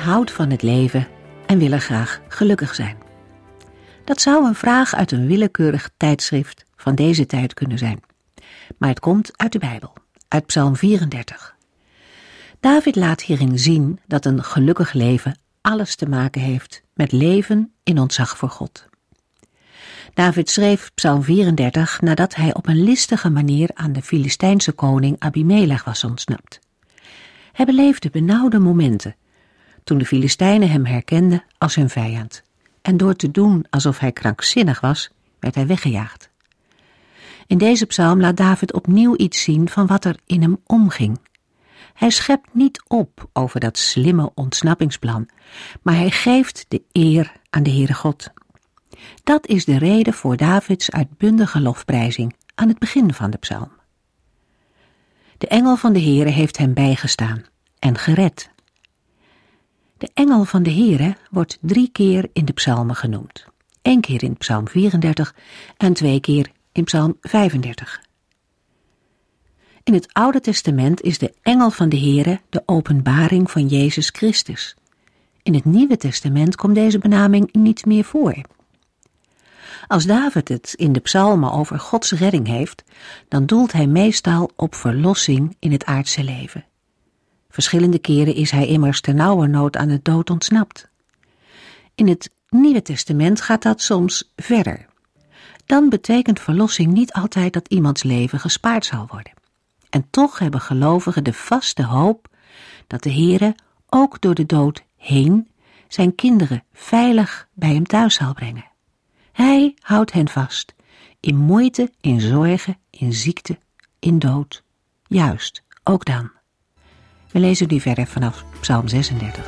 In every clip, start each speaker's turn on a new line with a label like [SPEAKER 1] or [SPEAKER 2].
[SPEAKER 1] Houdt van het leven en wil er graag gelukkig zijn? Dat zou een vraag uit een willekeurig tijdschrift van deze tijd kunnen zijn. Maar het komt uit de Bijbel, uit Psalm 34. David laat hierin zien dat een gelukkig leven alles te maken heeft met leven in ontzag voor God. David schreef Psalm 34 nadat hij op een listige manier aan de Filistijnse koning Abimelech was ontsnapt. Hij beleefde benauwde momenten toen de Filistijnen hem herkenden als hun vijand. En door te doen alsof hij krankzinnig was, werd hij weggejaagd. In deze psalm laat David opnieuw iets zien van wat er in hem omging. Hij schept niet op over dat slimme ontsnappingsplan, maar hij geeft de eer aan de Heere God. Dat is de reden voor Davids uitbundige lofprijzing aan het begin van de psalm. De engel van de Heere heeft hem bijgestaan en gered de engel van de Heere wordt drie keer in de psalmen genoemd. Eén keer in psalm 34 en twee keer in psalm 35. In het Oude Testament is de engel van de Heere de openbaring van Jezus Christus. In het Nieuwe Testament komt deze benaming niet meer voor. Als David het in de psalmen over Gods redding heeft, dan doelt hij meestal op verlossing in het aardse leven. Verschillende keren is hij immers ternauwernood aan de dood ontsnapt. In het Nieuwe Testament gaat dat soms verder. Dan betekent verlossing niet altijd dat iemands leven gespaard zal worden. En toch hebben gelovigen de vaste hoop dat de Heere ook door de dood heen zijn kinderen veilig bij hem thuis zal brengen. Hij houdt hen vast, in moeite, in zorgen, in ziekte, in dood. Juist, ook dan. We lezen nu verder vanaf Psalm 36.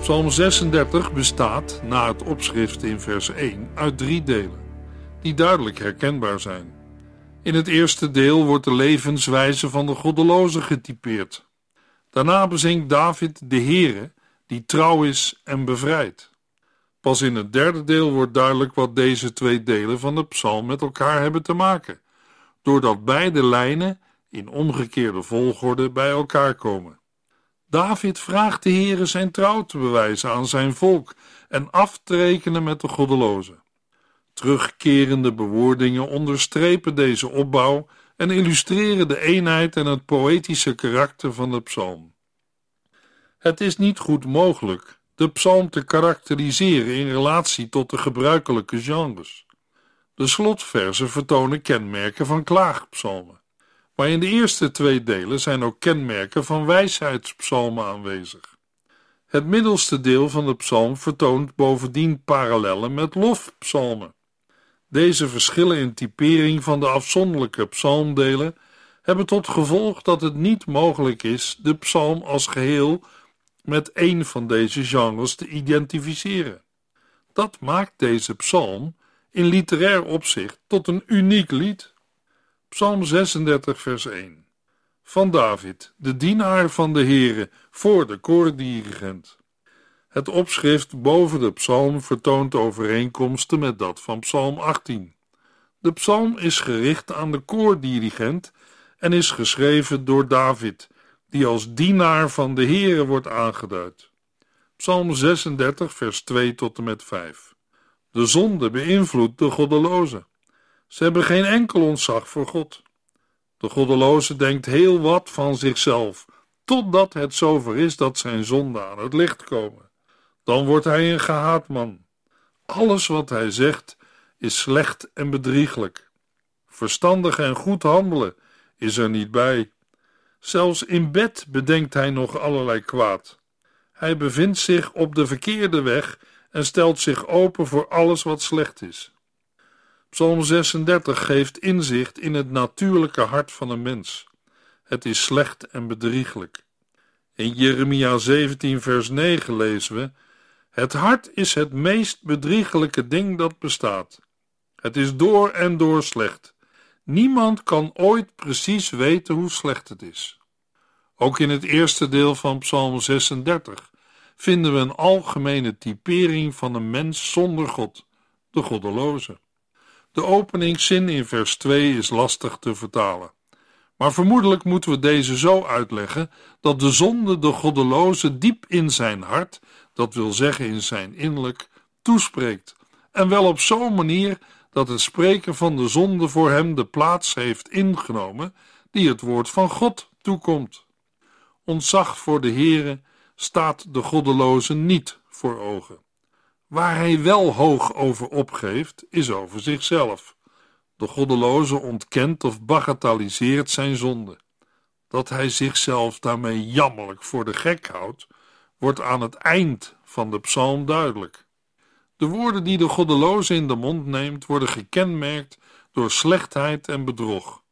[SPEAKER 2] Psalm 36 bestaat, na het opschrift in vers 1, uit drie delen, die duidelijk herkenbaar zijn. In het eerste deel wordt de levenswijze van de goddeloze getypeerd. Daarna bezingt David de Heere, die trouw is en bevrijdt. Pas in het derde deel wordt duidelijk wat deze twee delen van de psalm met elkaar hebben te maken, doordat beide lijnen in omgekeerde volgorde bij elkaar komen. David vraagt de Heere zijn trouw te bewijzen aan zijn volk en af te rekenen met de goddelozen. Terugkerende bewoordingen onderstrepen deze opbouw en illustreren de eenheid en het poëtische karakter van de psalm. Het is niet goed mogelijk de psalm te karakteriseren in relatie tot de gebruikelijke genres. De slotversen vertonen kenmerken van klaagpsalmen. Maar in de eerste twee delen zijn ook kenmerken van wijsheidspsalmen aanwezig. Het middelste deel van de psalm vertoont bovendien parallellen met lofpsalmen. Deze verschillen in typering van de afzonderlijke psalmdelen hebben tot gevolg dat het niet mogelijk is de psalm als geheel met één van deze genres te identificeren. Dat maakt deze psalm in literair opzicht tot een uniek lied. Psalm 36, vers 1. Van David, de dienaar van de Heere, voor de koordirigent. Het opschrift boven de psalm vertoont overeenkomsten met dat van Psalm 18. De psalm is gericht aan de koordirigent en is geschreven door David, die als dienaar van de Heere wordt aangeduid. Psalm 36, vers 2 tot en met 5. De zonde beïnvloedt de goddeloze. Ze hebben geen enkel ontzag voor God. De goddeloze denkt heel wat van zichzelf, totdat het zover is dat zijn zonden aan het licht komen. Dan wordt hij een gehaat man. Alles wat hij zegt is slecht en bedrieglijk. Verstandig en goed handelen is er niet bij. Zelfs in bed bedenkt hij nog allerlei kwaad. Hij bevindt zich op de verkeerde weg en stelt zich open voor alles wat slecht is. Psalm 36 geeft inzicht in het natuurlijke hart van een mens. Het is slecht en bedrieglijk. In Jeremia 17, vers 9 lezen we: Het hart is het meest bedriegelijke ding dat bestaat. Het is door en door slecht. Niemand kan ooit precies weten hoe slecht het is. Ook in het eerste deel van Psalm 36 vinden we een algemene typering van een mens zonder God, de goddeloze. De openingszin in vers 2 is lastig te vertalen. Maar vermoedelijk moeten we deze zo uitleggen dat de zonde de goddeloze diep in zijn hart, dat wil zeggen in zijn innerlijk, toespreekt. En wel op zo'n manier dat het spreken van de zonde voor hem de plaats heeft ingenomen die het woord van God toekomt. Ontzag voor de Heere staat de goddeloze niet voor ogen. Waar hij wel hoog over opgeeft, is over zichzelf. De goddeloze ontkent of bagatelliseert zijn zonde. Dat hij zichzelf daarmee jammerlijk voor de gek houdt, wordt aan het eind van de psalm duidelijk. De woorden die de goddeloze in de mond neemt, worden gekenmerkt door slechtheid en bedrog.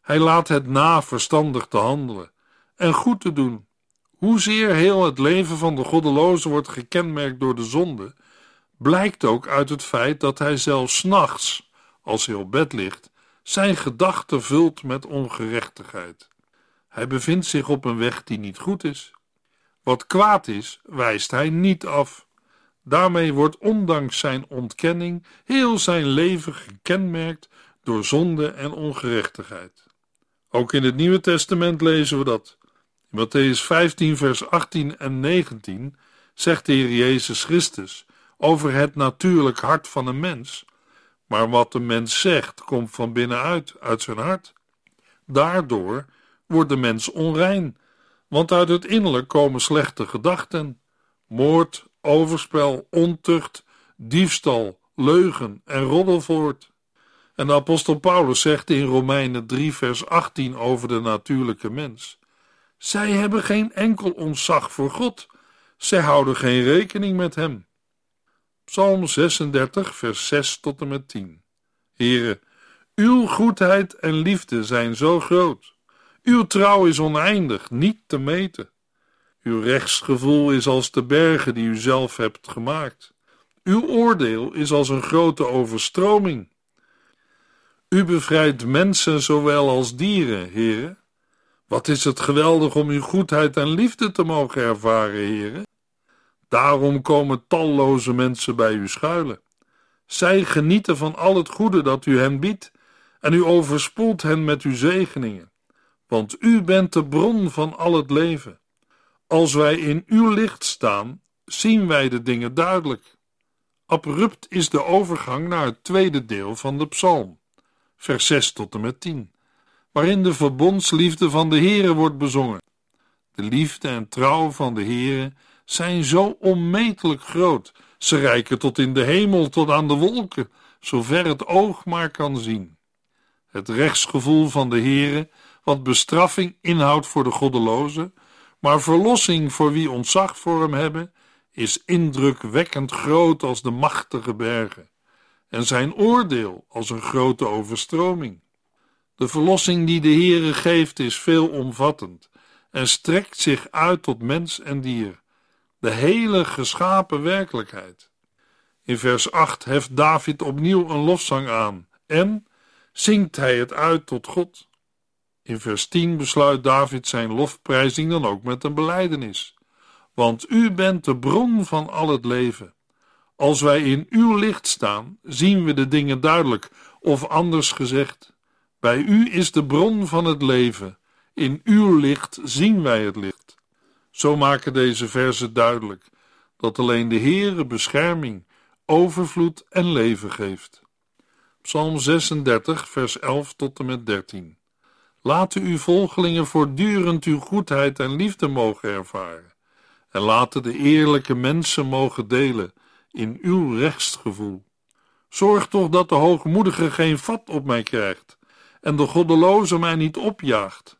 [SPEAKER 2] Hij laat het na verstandig te handelen en goed te doen. Hoezeer heel het leven van de goddeloze wordt gekenmerkt door de zonde, blijkt ook uit het feit dat hij zelfs nachts, als hij op bed ligt, zijn gedachten vult met ongerechtigheid. Hij bevindt zich op een weg die niet goed is. Wat kwaad is, wijst hij niet af. Daarmee wordt ondanks zijn ontkenning heel zijn leven gekenmerkt door zonde en ongerechtigheid. Ook in het Nieuwe Testament lezen we dat. In Matthäus 15, vers 18 en 19 zegt de Heer Jezus Christus over het natuurlijk hart van een mens. Maar wat de mens zegt, komt van binnenuit, uit zijn hart. Daardoor wordt de mens onrein, want uit het innerlijk komen slechte gedachten, moord, overspel, ontucht, diefstal, leugen en roddel voort. En de apostel Paulus zegt in Romeinen 3 vers 18 over de natuurlijke mens: Zij hebben geen enkel ontzag voor God, zij houden geen rekening met hem. Psalm 36 vers 6 tot en met 10 Here, uw goedheid en liefde zijn zo groot. Uw trouw is oneindig, niet te meten. Uw rechtsgevoel is als de bergen die u zelf hebt gemaakt. Uw oordeel is als een grote overstroming. U bevrijdt mensen zowel als dieren, heren. Wat is het geweldig om uw goedheid en liefde te mogen ervaren, heren. Daarom komen talloze mensen bij u schuilen. Zij genieten van al het goede dat u hen biedt, en u overspoelt hen met uw zegeningen. Want u bent de bron van al het leven. Als wij in uw licht staan, zien wij de dingen duidelijk. Abrupt is de overgang naar het tweede deel van de psalm, vers 6 tot en met 10, waarin de verbondsliefde van de Heere wordt bezongen. De liefde en trouw van de Heere zijn zo onmetelijk groot, ze reiken tot in de hemel, tot aan de wolken, zover het oog maar kan zien. Het rechtsgevoel van de Heere, wat bestraffing inhoudt voor de goddelozen, maar verlossing voor wie ontzag voor hem hebben, is indrukwekkend groot als de machtige bergen, en zijn oordeel als een grote overstroming. De verlossing die de Heere geeft is veelomvattend en strekt zich uit tot mens en dier, de hele geschapen werkelijkheid. In vers 8 heft David opnieuw een lofzang aan en zingt hij het uit tot God. In vers 10 besluit David zijn lofprijzing dan ook met een belijdenis. Want u bent de bron van al het leven. Als wij in uw licht staan, zien we de dingen duidelijk, of anders gezegd, bij u is de bron van het leven. In uw licht zien wij het licht. Zo maken deze verzen duidelijk dat alleen de Heere bescherming, overvloed en leven geeft. Psalm 36, vers 11 tot en met 13. Laten uw volgelingen voortdurend uw goedheid en liefde mogen ervaren. En laten de eerlijke mensen mogen delen in uw rechtsgevoel. Zorg toch dat de hoogmoedige geen vat op mij krijgt en de goddeloze mij niet opjaagt.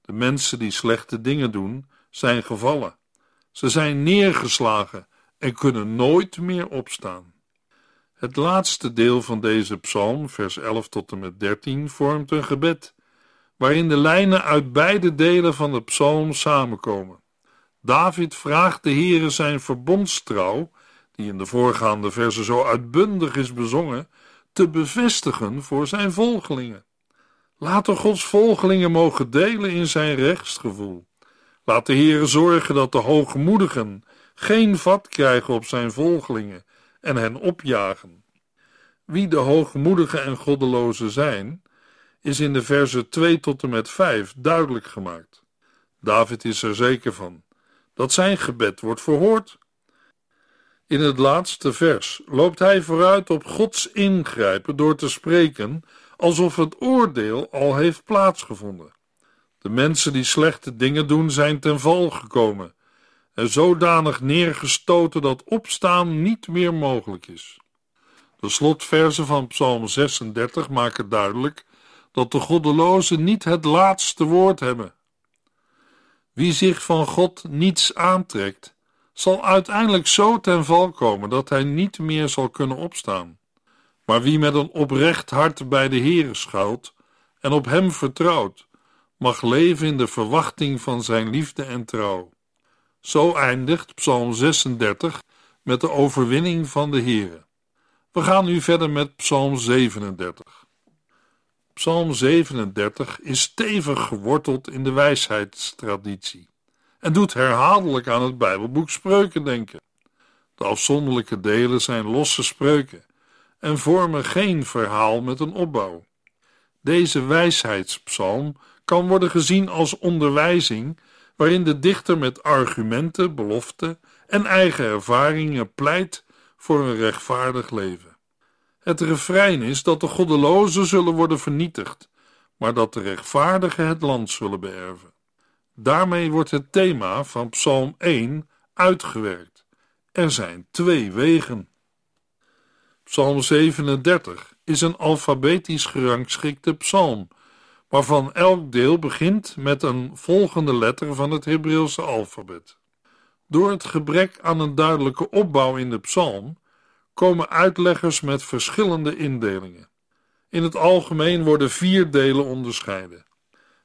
[SPEAKER 2] De mensen die slechte dingen doen, zijn gevallen. Ze zijn neergeslagen en kunnen nooit meer opstaan. Het laatste deel van deze psalm, vers 11 tot en met 13, vormt een gebed, waarin de lijnen uit beide delen van de psalm samenkomen. David vraagt de Heere zijn verbondstrouw, die in de voorgaande versen zo uitbundig is bezongen, te bevestigen voor zijn volgelingen. Laten Gods volgelingen mogen delen in zijn rechtsgevoel. Laat de Heere zorgen dat de hoogmoedigen geen vat krijgen op zijn volgelingen en hen opjagen. Wie de hoogmoedigen en goddelozen zijn, is in de versen 2 tot en met 5 duidelijk gemaakt. David is er zeker van dat zijn gebed wordt verhoord. In het laatste vers loopt hij vooruit op Gods ingrijpen door te spreken alsof het oordeel al heeft plaatsgevonden. De mensen die slechte dingen doen zijn ten val gekomen en zodanig neergestoten dat opstaan niet meer mogelijk is. De slotversen van Psalm 36 maken duidelijk dat de goddelozen niet het laatste woord hebben. Wie zich van God niets aantrekt, zal uiteindelijk zo ten val komen dat hij niet meer zal kunnen opstaan. Maar wie met een oprecht hart bij de Heere schuilt en op hem vertrouwt, mag leven in de verwachting van zijn liefde en trouw. Zo eindigt Psalm 36 met de overwinning van de Heere. We gaan nu verder met Psalm 37. Psalm 37 is stevig geworteld in de wijsheidstraditie en doet herhaaldelijk aan het Bijbelboek Spreuken denken. De afzonderlijke delen zijn losse spreuken en vormen geen verhaal met een opbouw. Deze wijsheidspsalm kan worden gezien als onderwijzing, waarin de dichter met argumenten, beloften en eigen ervaringen pleit voor een rechtvaardig leven. Het refrein is dat de goddelozen zullen worden vernietigd, maar dat de rechtvaardigen het land zullen beërven. Daarmee wordt het thema van Psalm 1 uitgewerkt. Er zijn twee wegen. Psalm 37 is een alfabetisch gerangschikte psalm, waarvan elk deel begint met een volgende letter van het Hebreeuwse alfabet. Door het gebrek aan een duidelijke opbouw in de psalm komen uitleggers met verschillende indelingen. In het algemeen worden vier delen onderscheiden.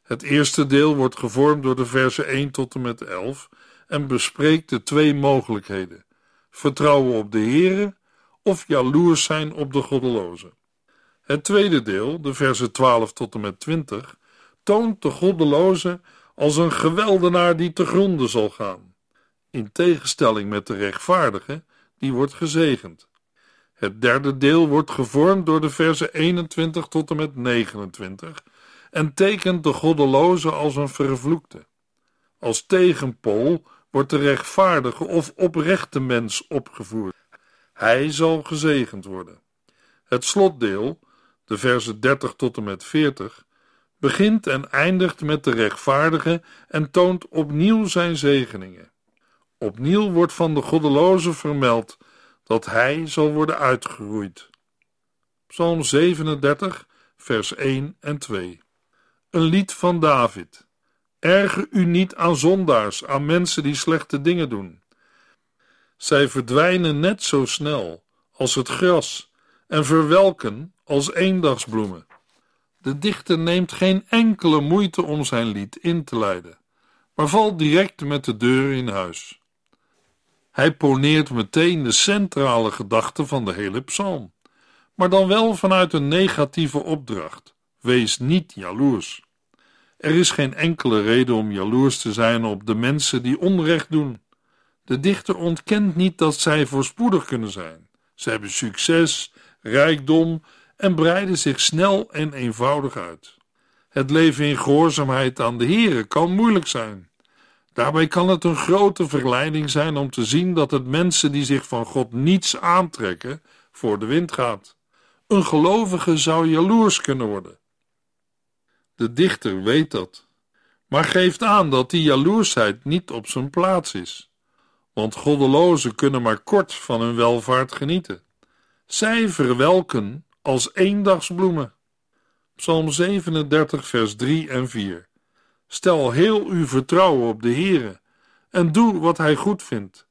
[SPEAKER 2] Het eerste deel wordt gevormd door de versen 1 tot en met 11 en bespreekt de twee mogelijkheden: vertrouwen op de Heere of jaloers zijn op de goddelozen. Het tweede deel, de versen 12 tot en met 20, toont de goddeloze als een geweldenaar die te gronde zal gaan, in tegenstelling met de rechtvaardige, die wordt gezegend. Het derde deel wordt gevormd door de versen 21 tot en met 29 en tekent de goddeloze als een vervloekte. Als tegenpool wordt de rechtvaardige of oprechte mens opgevoerd. Hij zal gezegend worden. Het slotdeel, de versen 30 tot en met 40, begint en eindigt met de rechtvaardige en toont opnieuw zijn zegeningen. Opnieuw wordt van de goddeloze vermeld dat hij zal worden uitgeroeid. Psalm 37, vers 1 en 2. Een lied van David. Erger u niet aan zondaars, aan mensen die slechte dingen doen. Zij verdwijnen net zo snel als het gras en verwelken als eendagsbloemen. De dichter neemt geen enkele moeite om zijn lied in te leiden, maar valt direct met de deur in huis. Hij poneert meteen de centrale gedachte van de hele psalm, maar dan wel vanuit een negatieve opdracht: wees niet jaloers. Er is geen enkele reden om jaloers te zijn op de mensen die onrecht doen. De dichter ontkent niet dat zij voorspoedig kunnen zijn. Ze hebben succes, rijkdom en breiden zich snel en eenvoudig uit. Het leven in gehoorzaamheid aan de Here kan moeilijk zijn. Daarbij kan het een grote verleiding zijn om te zien dat het mensen die zich van God niets aantrekken, voor de wind gaat. Een gelovige zou jaloers kunnen worden. De dichter weet dat, maar geeft aan dat die jaloersheid niet op zijn plaats is. Want goddelozen kunnen maar kort van hun welvaart genieten. Zij verwelken als eendagsbloemen. Psalm 37, vers 3 en 4. Stel heel uw vertrouwen op de Heere en doe wat Hij goed vindt.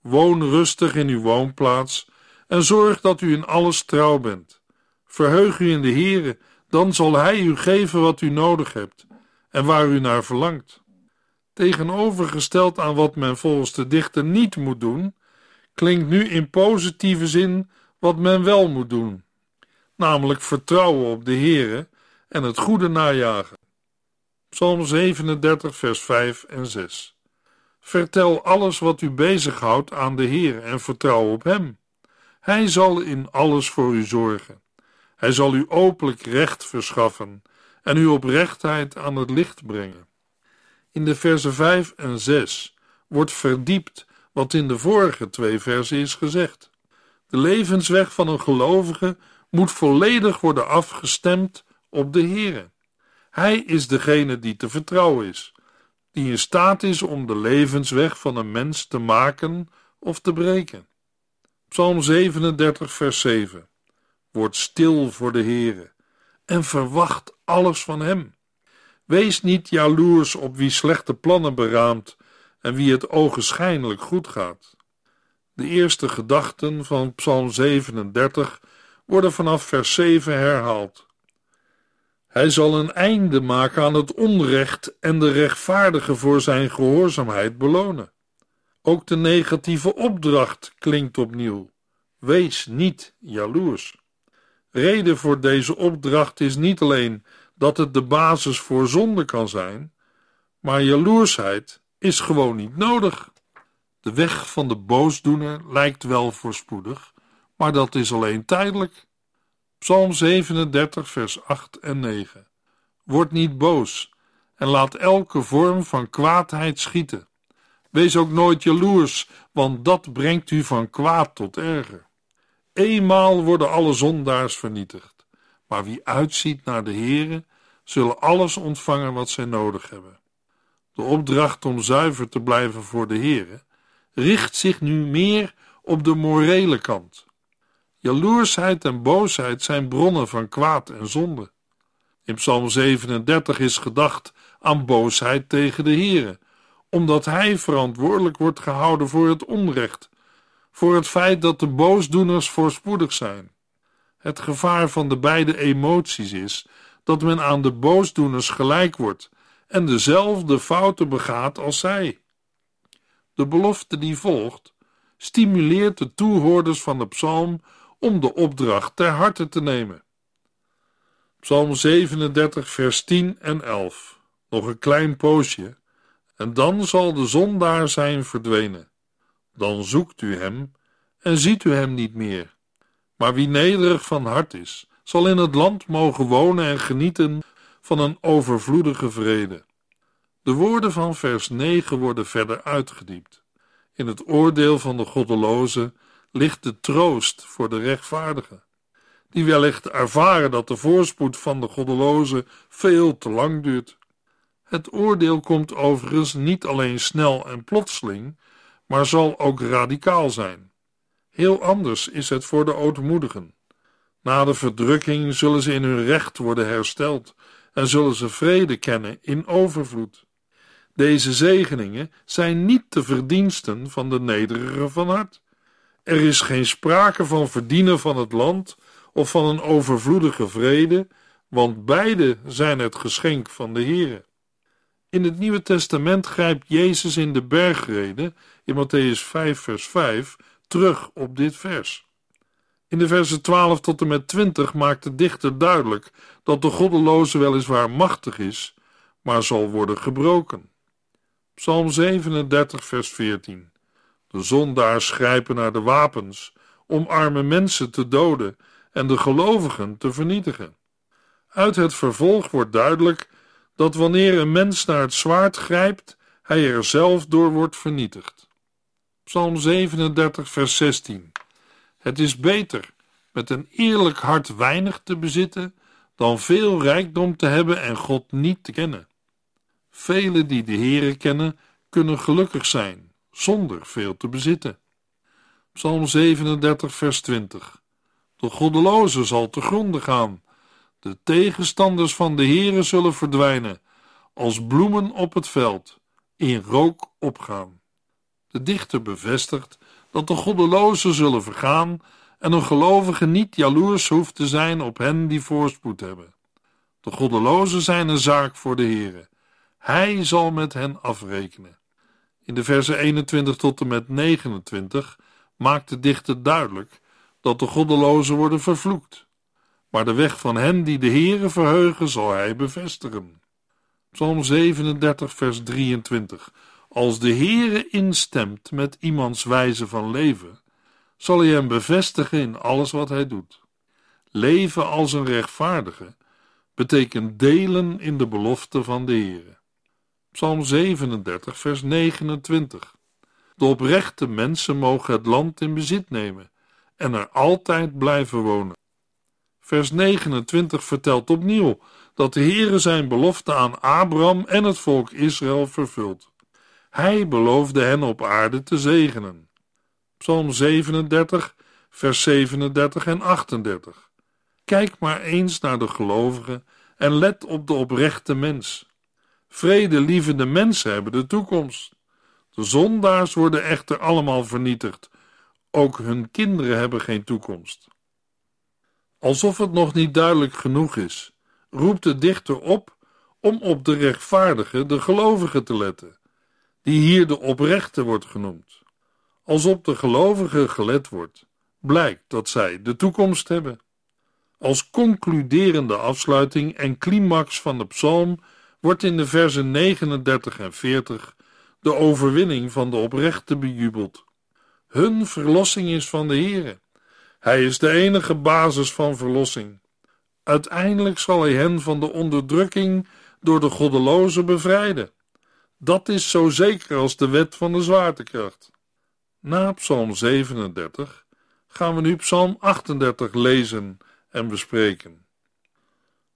[SPEAKER 2] Woon rustig in uw woonplaats en zorg dat u in alles trouw bent. Verheug u in de Heere, dan zal Hij u geven wat u nodig hebt en waar u naar verlangt. Tegenovergesteld aan wat men volgens de dichter niet moet doen, klinkt nu in positieve zin wat men wel moet doen, namelijk vertrouwen op de Heere en het goede najagen. Psalm 37, vers 5 en 6. Vertel alles wat u bezighoudt aan de Heer en vertrouw op Hem. Hij zal in alles voor u zorgen. Hij zal u openlijk recht verschaffen en uw oprechtheid aan het licht brengen. In de versen 5 en 6 wordt verdiept wat in de vorige twee versen is gezegd. De levensweg van een gelovige moet volledig worden afgestemd op de Heer. Hij is degene die te vertrouwen is, die in staat is om de levensweg van een mens te maken of te breken. Psalm 37, vers 7. Word stil voor de Heere en verwacht alles van Hem. Wees niet jaloers op wie slechte plannen beraamt en wie het ogenschijnlijk goed gaat. De eerste gedachten van Psalm 37 worden vanaf vers 7 herhaald. Hij zal een einde maken aan het onrecht en de rechtvaardige voor zijn gehoorzaamheid belonen. Ook de negatieve opdracht klinkt opnieuw. Wees niet jaloers. Reden voor deze opdracht is niet alleen dat het de basis voor zonde kan zijn, maar jaloersheid is gewoon niet nodig. De weg van de boosdoener lijkt wel voorspoedig, maar dat is alleen tijdelijk. Psalm 37, vers 8 en 9. Word niet boos en laat elke vorm van kwaadheid schieten. Wees ook nooit jaloers, want dat brengt u van kwaad tot erger. Eenmaal worden alle zondaars vernietigd, maar wie uitziet naar de Heere, zullen alles ontvangen wat zij nodig hebben. De opdracht om zuiver te blijven voor de Heere richt zich nu meer op de morele kant. Jaloersheid en boosheid zijn bronnen van kwaad en zonde. In Psalm 37 is gedacht aan boosheid tegen de Heere, omdat hij verantwoordelijk wordt gehouden voor het onrecht, voor het feit dat de boosdoeners voorspoedig zijn. Het gevaar van de beide emoties is dat men aan de boosdoeners gelijk wordt en dezelfde fouten begaat als zij. De belofte die volgt stimuleert de toehoorders van de psalm om de opdracht ter harte te nemen. Psalm 37, vers 10 en 11. Nog een klein poosje, en dan zal de zondaar zijn verdwenen. Dan zoekt u hem en ziet u hem niet meer. Maar wie nederig van hart is, zal in het land mogen wonen en genieten van een overvloedige vrede. De woorden van vers 9 worden verder uitgediept. In het oordeel van de goddeloze ligt de troost voor de rechtvaardigen, die wellicht ervaren dat de voorspoed van de goddeloze veel te lang duurt. Het oordeel komt overigens niet alleen snel en plotseling, maar zal ook radicaal zijn. Heel anders is het voor de ootmoedigen. Na de verdrukking zullen ze in hun recht worden hersteld en zullen ze vrede kennen in overvloed. Deze zegeningen zijn niet de verdiensten van de nederige van hart. Er is geen sprake van verdienen van het land of van een overvloedige vrede, want beide zijn het geschenk van de Heere. In het Nieuwe Testament grijpt Jezus in de bergrede, in Matthäus 5, vers 5, terug op dit vers. In de versen 12 tot en met 20 maakt de dichter duidelijk dat de goddeloze weliswaar machtig is, maar zal worden gebroken. Psalm 37, vers 14. Zondaars grijpen naar de wapens om arme mensen te doden en de gelovigen te vernietigen. Uit het vervolg wordt duidelijk dat wanneer een mens naar het zwaard grijpt, hij er zelf door wordt vernietigd. Psalm 37, vers 16. Het is beter met een eerlijk hart weinig te bezitten dan veel rijkdom te hebben en God niet te kennen. Velen die de Heere kennen, kunnen gelukkig zijn, zonder veel te bezitten. Psalm 37, vers 20. De goddeloze zal te gronde gaan. De tegenstanders van de Heere zullen verdwijnen, als bloemen op het veld, in rook opgaan. De dichter bevestigt dat de goddelozen zullen vergaan en een gelovige niet jaloers hoeft te zijn op hen die voorspoed hebben. De goddelozen zijn een zaak voor de Heere. Hij zal met hen afrekenen. In de versen 21 tot en met 29 maakt de dichter duidelijk dat de goddelozen worden vervloekt. Maar de weg van hen die de Heere verheugen zal hij bevestigen. Psalm 37 vers 23 Als de Heere instemt met iemands wijze van leven, zal hij hem bevestigen in alles wat hij doet. Leven als een rechtvaardige betekent delen in de belofte van de Heere. Psalm 37, vers 29. De oprechte mensen mogen het land in bezit nemen en er altijd blijven wonen. Vers 29 vertelt opnieuw dat de Heere zijn belofte aan Abraham en het volk Israël vervult. Hij beloofde hen op aarde te zegenen. Psalm 37, vers 37 en 38. Kijk maar eens naar de gelovigen en let op de oprechte mens. Vredelievende mensen hebben de toekomst. De zondaars worden echter allemaal vernietigd. Ook hun kinderen hebben geen toekomst. Alsof het nog niet duidelijk genoeg is, roept de dichter op om op de rechtvaardige, de gelovige te letten, die hier de oprechte wordt genoemd. Als op de gelovigen gelet wordt, blijkt dat zij de toekomst hebben. Als concluderende afsluiting en climax van de psalm wordt in de versen 39 en 40 de overwinning van de oprechte bejubeld. Hun verlossing is van de Heere. Hij is de enige basis van verlossing. Uiteindelijk zal hij hen van de onderdrukking door de goddelozen bevrijden. Dat is zo zeker als de wet van de zwaartekracht. Na Psalm 37 gaan we nu Psalm 38 lezen en bespreken.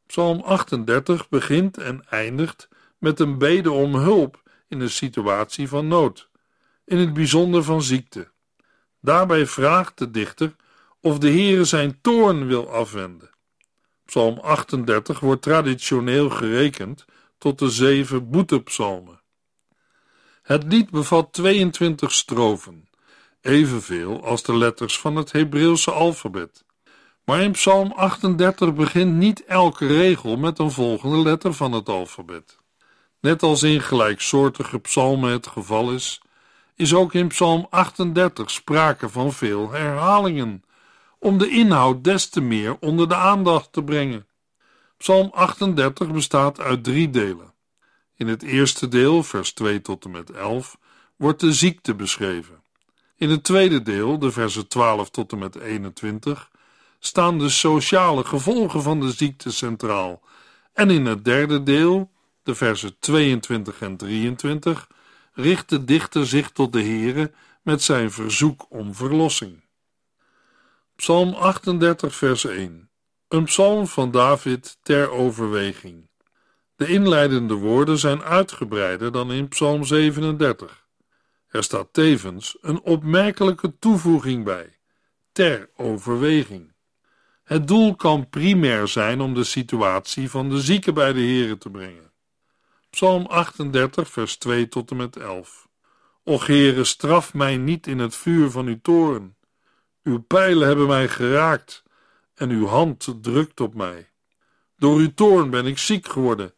[SPEAKER 2] Psalm 38 begint en eindigt met een bede om hulp in een situatie van nood, in het bijzonder van ziekte. Daarbij vraagt de dichter of de Heere zijn toorn wil afwenden. Psalm 38 wordt traditioneel gerekend tot de zeven boetepsalmen. Het lied bevat 22 strofen, evenveel als de letters van het Hebreeuwse alfabet. Maar in Psalm 38 begint niet elke regel met een volgende letter van het alfabet. Net als in gelijksoortige psalmen het geval is, is ook in Psalm 38 sprake van veel herhalingen, om de inhoud des te meer onder de aandacht te brengen. Psalm 38 bestaat uit drie delen. In het eerste deel, vers 2 tot en met 11, wordt de ziekte beschreven. In het tweede deel, de versen 12 tot en met 21, staan de sociale gevolgen van de ziekte centraal. En in het derde deel, de versen 22 en 23, richt de dichter zich tot de Heere met zijn verzoek om verlossing. Psalm 38, vers 1. Een psalm van David ter overweging. De inleidende woorden zijn uitgebreider dan in Psalm 37. Er staat tevens een opmerkelijke toevoeging bij: ter overweging. Het doel kan primair zijn om de situatie van de zieke bij de Here te brengen. Psalm 38, vers 2 tot en met 11. Och Heere, straf mij niet in het vuur van uw toren. Uw pijlen hebben mij geraakt en uw hand drukt op mij. Door uw toorn ben ik ziek geworden.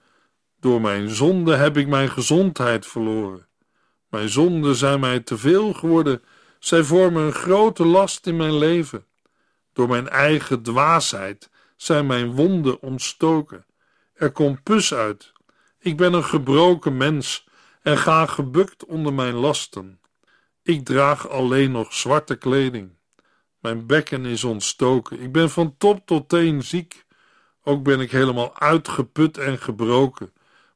[SPEAKER 2] Door mijn zonde heb ik mijn gezondheid verloren. Mijn zonden zijn mij te veel geworden. Zij vormen een grote last in mijn leven. Door mijn eigen dwaasheid zijn mijn wonden ontstoken. Er komt pus uit. Ik ben een gebroken mens en ga gebukt onder mijn lasten. Ik draag alleen nog zwarte kleding. Mijn bekken is ontstoken. Ik ben van top tot teen ziek. Ook ben ik helemaal uitgeput en gebroken.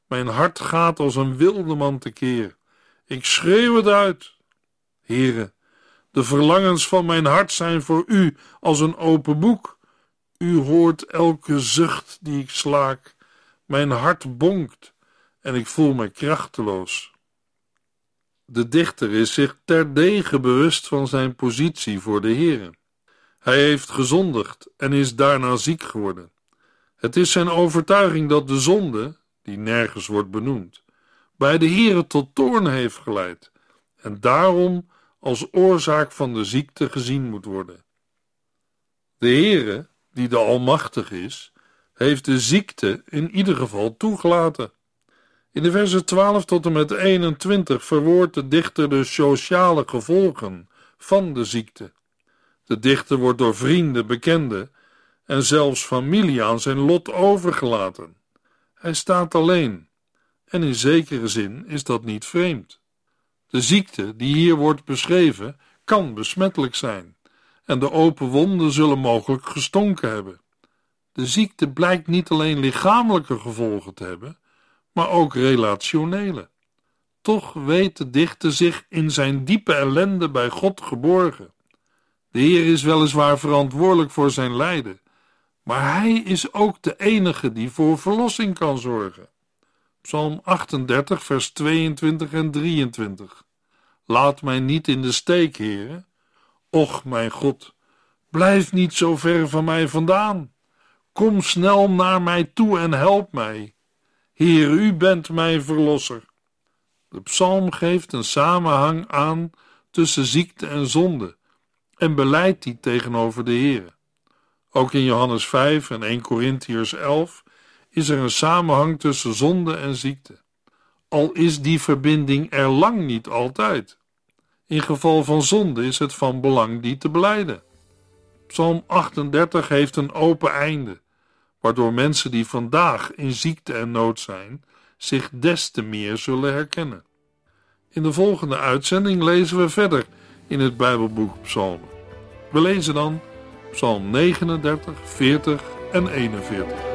[SPEAKER 2] Mijn hart gaat als een wilde man tekeer. Ik schreeuw het uit. Heren, de verlangens van mijn hart zijn voor u als een open boek. U hoort elke zucht die ik slaak. Mijn hart bonkt en ik voel me krachteloos. De dichter is zich terdege bewust van zijn positie voor de Heere. Hij heeft gezondigd en is daarna ziek geworden. Het is zijn overtuiging dat de zonde, die nergens wordt benoemd, bij de Heere tot toorn heeft geleid en daarom als oorzaak van de ziekte gezien moet worden. De Heere, die de Almachtig is, heeft de ziekte in ieder geval toegelaten. In de versen 12 tot en met 21 verwoordt de dichter de sociale gevolgen van de ziekte. De dichter wordt door vrienden, bekenden en zelfs familie aan zijn lot overgelaten. Hij staat alleen, en in zekere zin is dat niet vreemd. De ziekte die hier wordt beschreven kan besmettelijk zijn, en de open wonden zullen mogelijk gestonken hebben. De ziekte blijkt niet alleen lichamelijke gevolgen te hebben, maar ook relationele. Toch weet de dichter zich in zijn diepe ellende bij God geborgen. De Heer is weliswaar verantwoordelijk voor zijn lijden, maar Hij is ook de enige die voor verlossing kan zorgen. Psalm 38, vers 22 en 23. Laat mij niet in de steek, Heere. Och, mijn God, blijf niet zo ver van mij vandaan. Kom snel naar mij toe en help mij. Heer, u bent mijn verlosser. De psalm geeft een samenhang aan tussen ziekte en zonde en beleidt die tegenover de Heer. Ook in Johannes 5 en 1 Corinthiërs 11 is er een samenhang tussen zonde en ziekte. Al is die verbinding er lang niet altijd. In geval van zonde is het van belang die te beleiden. Psalm 38 heeft een open einde waardoor mensen die vandaag in ziekte en nood zijn, zich des te meer zullen herkennen. In de volgende uitzending lezen we verder in het Bijbelboek Psalmen. We lezen dan Psalm 39, 40 en 41.